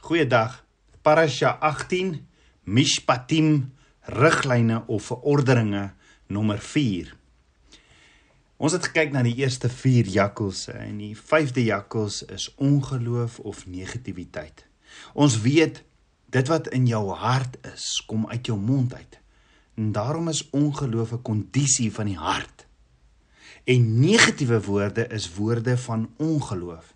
Goeiedag. Parasha 18 Mishpatim riglyne of verordeninge nommer 4. Ons het gekyk na die eerste 4 jakkalse en die 5de jakkals is ongeloof of negativiteit. Ons weet dit wat in jou hart is, kom uit jou mond uit. En daarom is ongeloof 'n kondisie van die hart. En negatiewe woorde is woorde van ongeloof.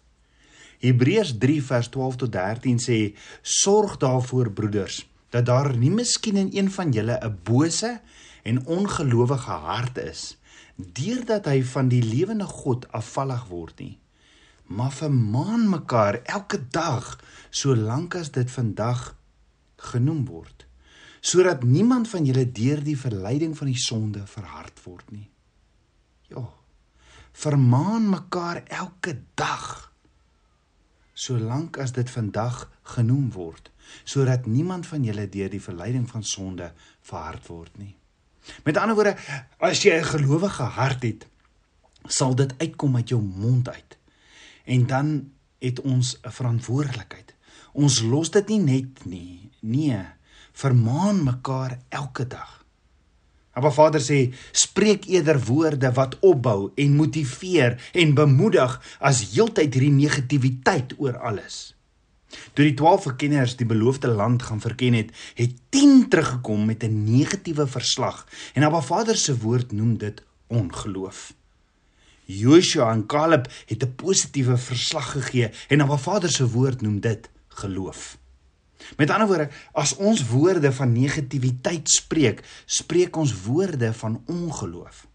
Hebreërs 3 vers 12 tot 13 sê: "Sorg daarvoor broeders dat daar nie miskien in een van julle 'n bose en ongelowige hart is, deurdat hy van die lewende God afvallig word nie, maar vermaan mekaar elke dag solank as dit vandag genoem word, sodat niemand van julle deur die verleiding van die sonde verhard word nie." Ja. Vermaan mekaar elke dag solank as dit vandag genoem word, sodat niemand van julle deur die verleiding van sonde verhard word nie. Met ander woorde, as jy 'n gelowige hart het, sal dit uitkom uit jou mond uit. En dan het ons 'n verantwoordelikheid. Ons los dit nie net nie. Nee, vermaan mekaar elke dag. Maar Vader sê, spreek eerder woorde wat opbou en motiveer en bemoedig as heeltyd hierdie negativiteit oor alles. Toe die 12 verkenners die beloofde land gaan verken het, het 10 teruggekom met 'n negatiewe verslag en Abba Vader se woord noem dit ongeloof. Joshua en Caleb het 'n positiewe verslag gegee en Abba Vader se woord noem dit geloof. Met ander woorde, as ons woorde van negativiteit spreek, spreek ons woorde van ongeloof.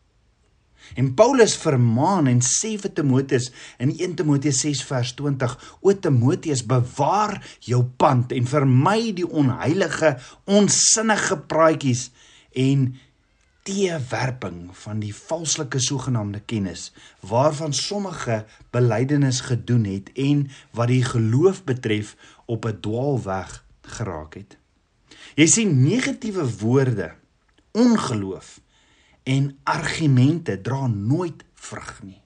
En Paulus vermaan en sê vir Timoteus in 1 Timoteus 6 vers 20: "O Timoteus, bewaar jou pand en vermy die onheilige, onsinnige praatjies en teewerping van die valslike sogenaamde kennis waarvan sommige belydenis gedoen het en wat die geloof betref op 'n dwaalweg geraak het. Jy sien negatiewe woorde, ongeloof en argumente dra nooit vrug nie.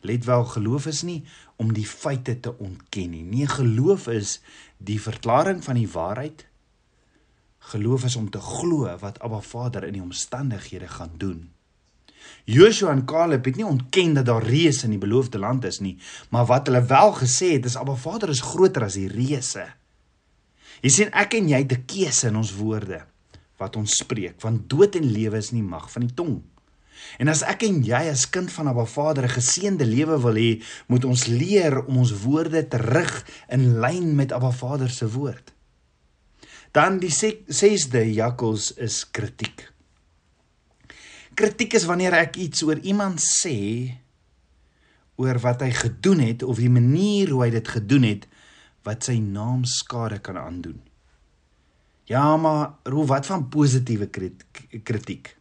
Let wel, geloof is nie om die feite te ontken nie. Nee, geloof is die verklaring van die waarheid. Geloof is om te glo wat Abba Vader in die omstandighede gaan doen. Joshua en Caleb het nie ontken dat daar reëse in die beloofde land is nie, maar wat hulle wel gesê het is Abba Vader is groter as die reëse. Jy sien ek en jy het 'n keuse in ons woorde wat ons spreek, want dood en lewe is nie mag van die tong. En as ek en jy as kind van Abba Vader 'n geseënde lewe wil hê, moet ons leer om ons woorde te rig in lyn met Abba Vader se woord. Dan die 6de jakkals is kritiek. Kritiek is wanneer ek iets oor iemand sê oor wat hy gedoen het of die manier hoe hy dit gedoen het wat sy naam skade kan aandoen. Ja, maar hoe wat van positiewe kritiek?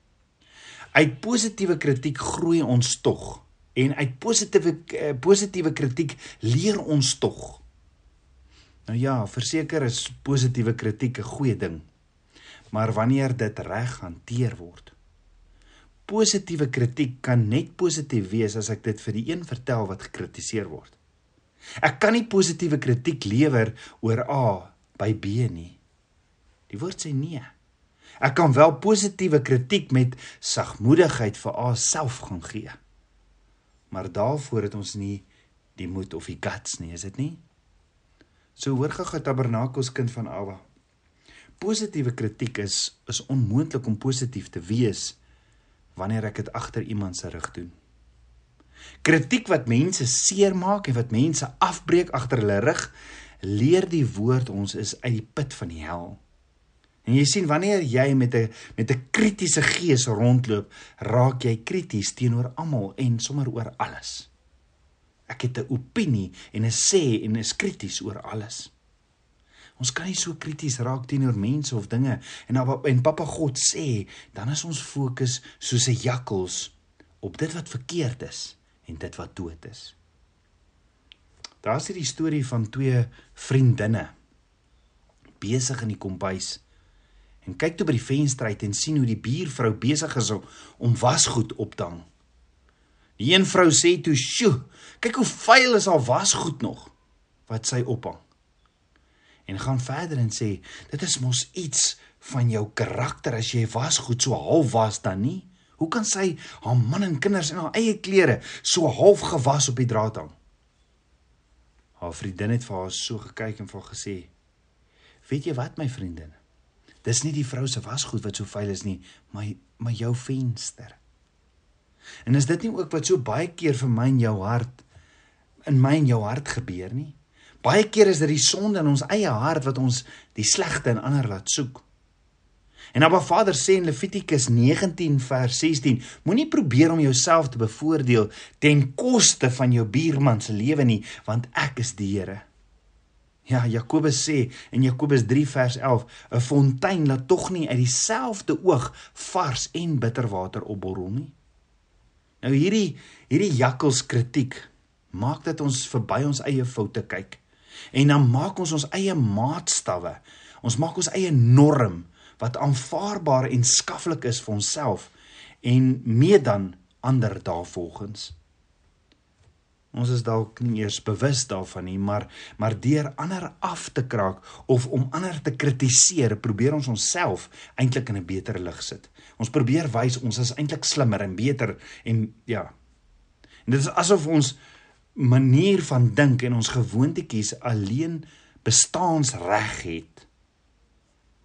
Uit positiewe kritiek groei ons tog en uit positiewe eh, positiewe kritiek leer ons tog. Nou ja, verseker is positiewe kritiek 'n goeie ding. Maar wanneer dit reg hanteer word, positiewe kritiek kan net positief wees as ek dit vir die een vertel wat gekritiseer word. Ek kan nie positiewe kritiek lewer oor A by B nie. Die woord sê nee. Ek kan wel positiewe kritiek met sagmoedigheid vir A self gaan gee. Maar daarvoor het ons nie die moed of die guts nie, is dit nie? So hoor gou Tabernakels kind van Abba. Positiewe kritiek is is onmoontlik om positief te wees wanneer ek dit agter iemand se rug doen. Kritiek wat mense seermaak en wat mense afbreek agter hulle rug, leer die woord ons is uit die put van die hel. En jy sien wanneer jy met 'n met 'n kritiese gees rondloop, raak jy krities teenoor almal en sommer oor alles. Ek het 'n opinie en 'n sê en is krities oor alles. Ons kan nie so krities raak teenoor mense of dinge en en Papa God sê, dan is ons fokus soos 'n jakkals op dit wat verkeerd is en dit wat dood is. Daar's hierdie storie van twee vriendinne besig in die kombuis en kyk toe by die venster uit en sien hoe die buurvrou besig is om wasgoed op te hang. Die een vrou sê toe: "Sjoe, kyk hoe vuil is haar wasgoed nog wat sy ophang." En gaan verder en sê dit is mos iets van jou karakter as jy was goed so half was dan nie. Hoe kan sy haar man en kinders in haar eie klere so half gewas op die draad hang? Haar vriendin het vir haar so gekyk en vir haar gesê: "Weet jy wat, my vriendin? Dis nie die vrou se wasgoed wat so vuil is nie, maar maar jou venster." En is dit nie ook wat so baie keer vir my in jou hart in my en jou hart gebeur nie? Baie keer is dit die sonde in ons eie hart wat ons die slegte in ander laat soek. En Abba Vader sê in Levitikus 19 vers 16: Moenie probeer om jouself te bevoordeel ten koste van jou buurman se lewe nie, want ek is die Here. Ja, Jakobus sê in Jakobus 3 vers 11: 'n Fontein laat tog nie uit dieselfde oog vars en bitter water opborrel nie. Nou hierdie hierdie jakkels kritiek maak dat ons verby ons eie foute kyk. En dan maak ons ons eie maatstawwe. Ons maak ons eie norm wat aanvaarbaar en skaflik is vir onsself en mee dan ander daarvolgens. Ons is dalk nie eers bewus daarvan nie, maar maar deur ander af te kraak of om ander te kritiseer, probeer ons onsself eintlik in 'n beter lig sit. Ons probeer wys ons is eintlik slimmer en beter en ja. En dit is asof ons manier van dink en ons gewoontetjies alleen bestaansreg het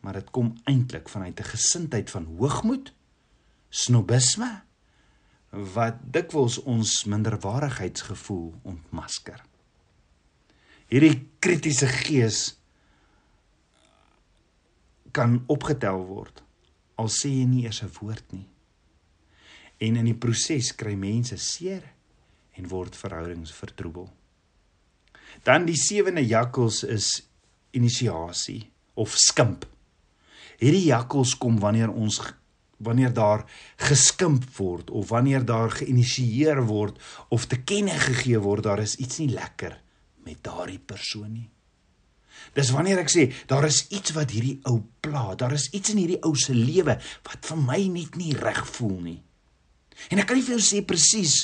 maar dit kom eintlik vanuit 'n gesindheid van hoogmoed, snobisme wat dikwels ons minderwaardigheidsgevoel ontmasker. Hierdie kritiese gees kan opgetel word al sê jy nie eers 'n woord nie. En in die proses kry mense seer en word verhoudings vertroebel. Dan die sewende jakkals is inisiasie of skimp. Hierdie jakkals kom wanneer ons wanneer daar geskimp word of wanneer daar geïnisieer word of te kenne gegee word daar is iets nie lekker met daardie persoon nie. Dis wanneer ek sê daar is iets wat hierdie ou pla, daar is iets in hierdie ou se lewe wat vir my net nie reg voel nie. En ek kan nie vir jou sê presies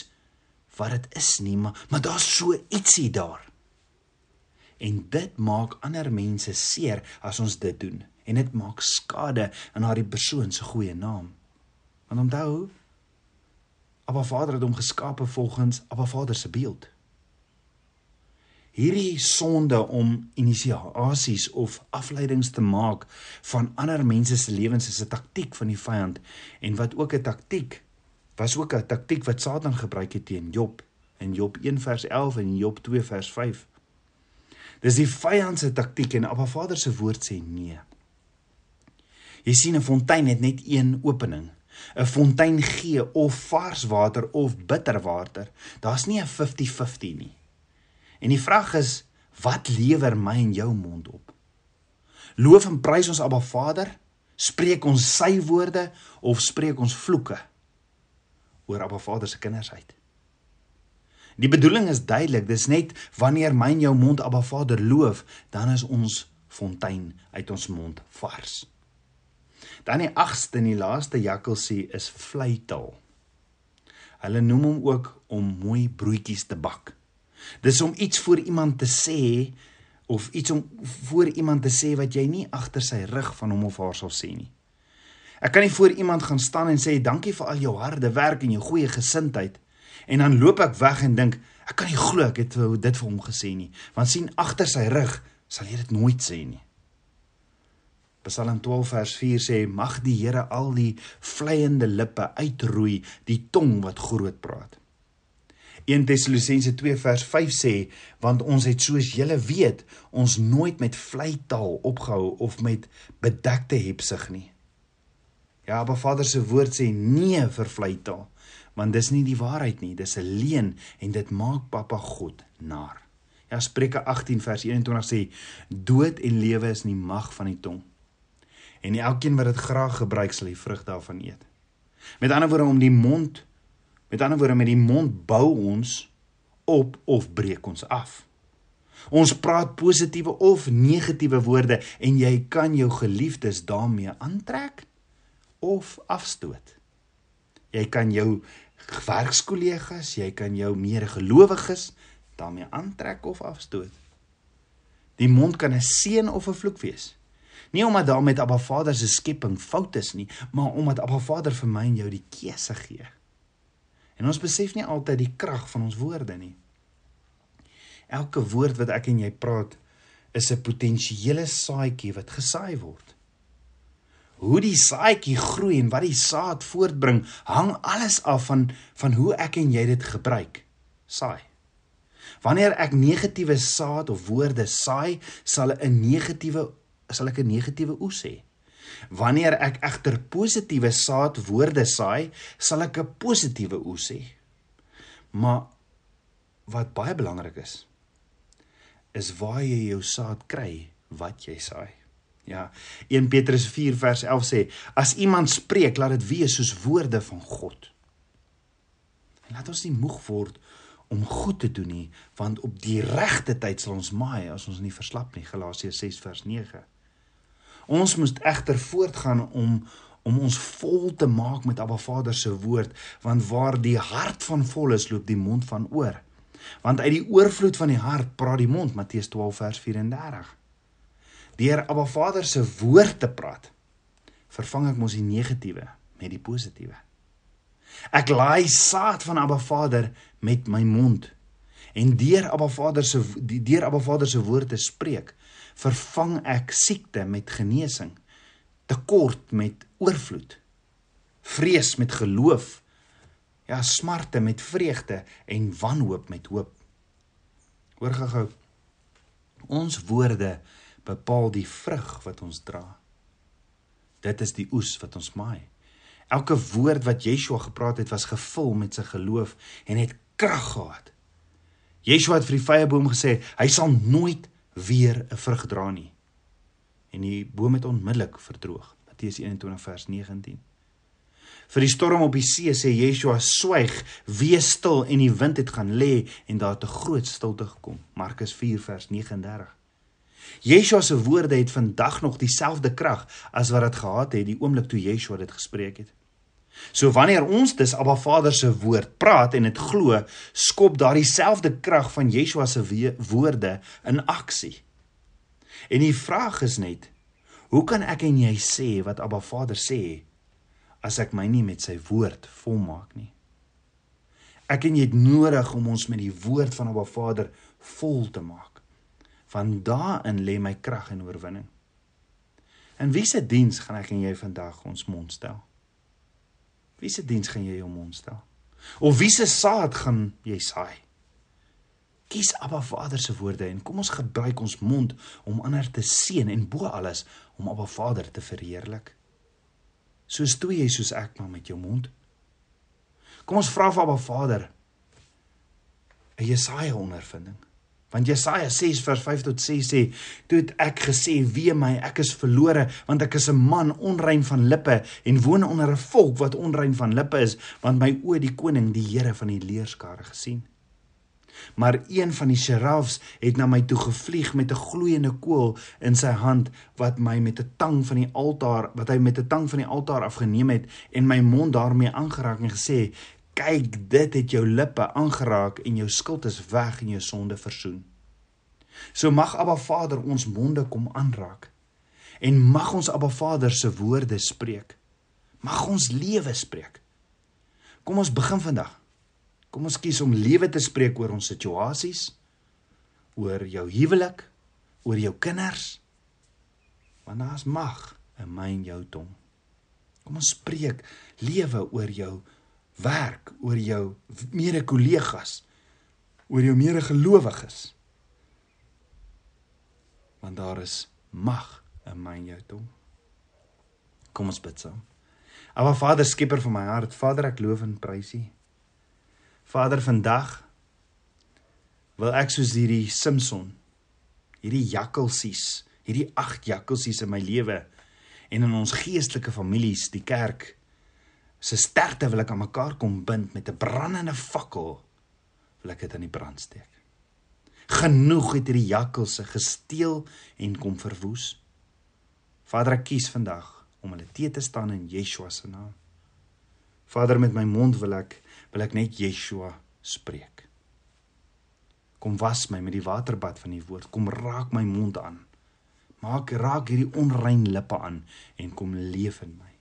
wat dit is nie, maar maar daar's so ietsie daar. En dit maak ander mense seer as ons dit doen en dit maak skade aan daardie persoon se goeie naam. Want onthou, Abba Vader het hom geskape volgens Abba Vader se beeld. Hierdie sonde om inisiasies of afleidings te maak van ander mense se lewens is 'n taktik van die vyand en wat ook 'n taktik was ook 'n taktik wat Satan gebruik het teen Job in Job 1 vers 11 en Job 2 vers 5. Dis die vyand se taktik en Abba Vader se woord sê nee. Jy sien 'n fontein het net een opening. 'n Fontein gee of vars water of bitter water. Daar's nie 'n 50-50 nie. En die vraag is, wat lewer my en jou mond op? Loof en prys ons Abba Vader? Spreek ons sy woorde of spreek ons vloeke oor Abba Vader se kinders uit? Die bedoeling is duidelik, dis net wanneer my en jou mond Abba Vader loof, dan is ons fontein uit ons mond vars. Dan die 8ste en die laaste jakkalsie is vleitaal. Hulle noem hom ook om mooi broodjies te bak. Dis om iets vir iemand te sê of iets om vir iemand te sê wat jy nie agter sy rug van hom of haar sal sê nie. Ek kan nie voor iemand gaan staan en sê dankie vir al jou harde werk en jou goeie gesindheid en dan loop ek weg en dink ek kan nie glo ek het dit vir hom gesê nie want sien agter sy rug sal jy dit nooit sê nie. Psalm 12 vers 4 sê mag die Here al die vleiende lippe uitroei, die tong wat groot praat. 1 Tessalonisense 2 vers 5 sê want ons het soos julle weet ons nooit met vleitaal opgehou of met bedekte hepsig nie. Ja, maar Vader se woord sê nee vir vleitaal want dis nie die waarheid nie, dis 'n leuen en dit maak Papa God naar. Ja Spreuke 18 vers 21 sê dood en lewe is in die mag van die tong en elkeen wat dit graag gebruik sal die vrug daarvan eet. Met ander woorde om die mond met ander woorde met die mond bou ons op of breek ons af. Ons praat positiewe of negatiewe woorde en jy kan jou geliefdes daarmee aantrek of afstoot. Jy kan jou werkskollegas, jy kan jou medegelowiges daarmee aantrek of afstoot. Die mond kan 'n seën of 'n vloek wees. Nie omdat daar met Abba Vader se skepping fout is nie, maar omdat Abba Vader vir my en jou die keuse gee. En ons besef nie altyd die krag van ons woorde nie. Elke woord wat ek en jy praat, is 'n potensiële saadjie wat gesaai word. Hoe die saadjie groei en wat die saad voortbring, hang alles af van van hoe ek en jy dit gebruik. Saai. Wanneer ek negatiewe saad of woorde saai, sal 'n negatiewe sal ek 'n negatiewe oes hê. Wanneer ek egter positiewe saad woorde saai, sal ek 'n positiewe oes hê. Maar wat baie belangrik is, is waar jy jou saad kry wat jy saai. Ja, 1 Petrus 4 vers 11 sê: As iemand spreek, laat dit wees soos woorde van God. En laat ons nie moeg word om goed te doen nie, want op die regte tyd sal ons maai as ons nie verslap nie. Galasiërs 6 vers 9. Ons moet egter voortgaan om om ons vol te maak met Abba Vader se woord, want waar die hart van vol is, loop die mond van oor. Want uit die oorvloed van die hart praat die mond, Matteus 12 vers 34. Deur Abba Vader se woord te praat, vervang ek mos die negatiewe met die positiewe. Ek laai saad van Abba Vader met my mond en deur Abba Vader se deur Abba Vader se woord te spreek, vervang ek siekte met genesing, tekort met oorvloed, vrees met geloof, ja, smarte met vreugde en wanhoop met hoop. Hoor gou-gou. Ons woorde bepaal die vrug wat ons dra. Dit is die oes wat ons maai. Elke woord wat Yeshua gepraat het was gevul met sy geloof en het krag gehad. Yeshua het vir die vyeboom gesê, hy sal nooit weer 'n vrug dra nie. En die boom het onmiddellik verdroog. Matteus 21 vers 19. Vir die storm op die see sê Yeshua swyg, wees stil en die wind het gaan lê en daar het 'n groot stilte gekom. Markus 4 vers 39. Yeshua se woorde het vandag nog dieselfde krag as wat dit gehad het die oomblik toe Yeshua dit gespreek het. So wanneer ons dus Abba Vader se woord praat en dit glo, skop daardie selfde krag van Yeshua se woorde in aksie. En die vraag is net, hoe kan ek en jy sê wat Abba Vader sê as ek my nie met sy woord volmaak nie? Ek en jy het nodig om ons met die woord van Abba Vader vol te maak. Van daarin lê my krag en oorwinning. In wiese diens gaan ek en jy vandag ons mond stel? Wie se diens gaan jy jou mond stel? Of wie se saad gaan jy saai? Kies Abba Vader se woorde en kom ons gebruik ons mond om ander te seën en bo alles om Abba Vader te verheerlik. Soos toe jy soos ek maar met jou mond. Kom ons vra vir Abba Vader 'n Jesaja ondervinding. Want Jesaja 6 vers 5 tot 6 sê: "Toe het ek gesê: Wee my, ek is verlore, want ek is 'n man onrein van lippe en woon onder 'n volk wat onrein van lippe is, want my oë die koning, die Here van die leerskare gesien." Maar een van die serafs het na my toe gevlieg met 'n gloeiende kool in sy hand wat my met 'n tang van die altaar wat hy met 'n tang van die altaar afgeneem het en my mond daarmee aangeraak en gesê kyk dit het jou lippe aangeraak en jou skuld is weg en jou sonde versoen. So mag Abba Vader ons monde kom aanraak en mag ons Abba Vader se woorde spreek. Mag ons lewe spreek. Kom ons begin vandag. Kom ons kies om lewe te spreek oor ons situasies, oor jou huwelik, oor jou kinders. Want daar's mag in my en jou tong. Kom ons spreek lewe oor jou werk oor jou mede-kollegas, oor jou mede-gelowiges. Want daar is mag in my en jou tong. Kom ons bid saam. Aba Vader, skieper van my hart, Vader, ek loof en prys U. Vader, vandag wil ek soos hierdie Samson, hierdie jakkalsies, hierdie 8 jakkalsies in my lewe en in ons geestelike families, die kerk se sterkte wil ek aan mekaar kom bind met 'n brandende fakkel wil ek dit aan die brand steek. Genoeg het hierdie jakkalse gesteel en kom verwoes. Vader, ek kies vandag om hulle te te staan in Yeshua se naam. Vader, met my mond wil ek wil ek net Yeshua spreek. Kom was my met die waterbad van die woord. Kom raak my mond aan. Maak raak hierdie onrein lippe aan en kom leef in my.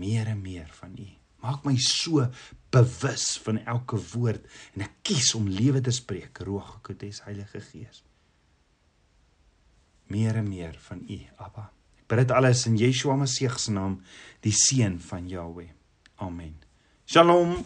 Meer en meer van U. Maak my so bewus van elke woord en ek kies om lewe te spreek, Ruach HaKodes, Heilige Gees. Meer en meer van U, Abba. Ek bid dit alles in Yeshua Messie se naam, die seun van Jahweh. Amen. Shalom.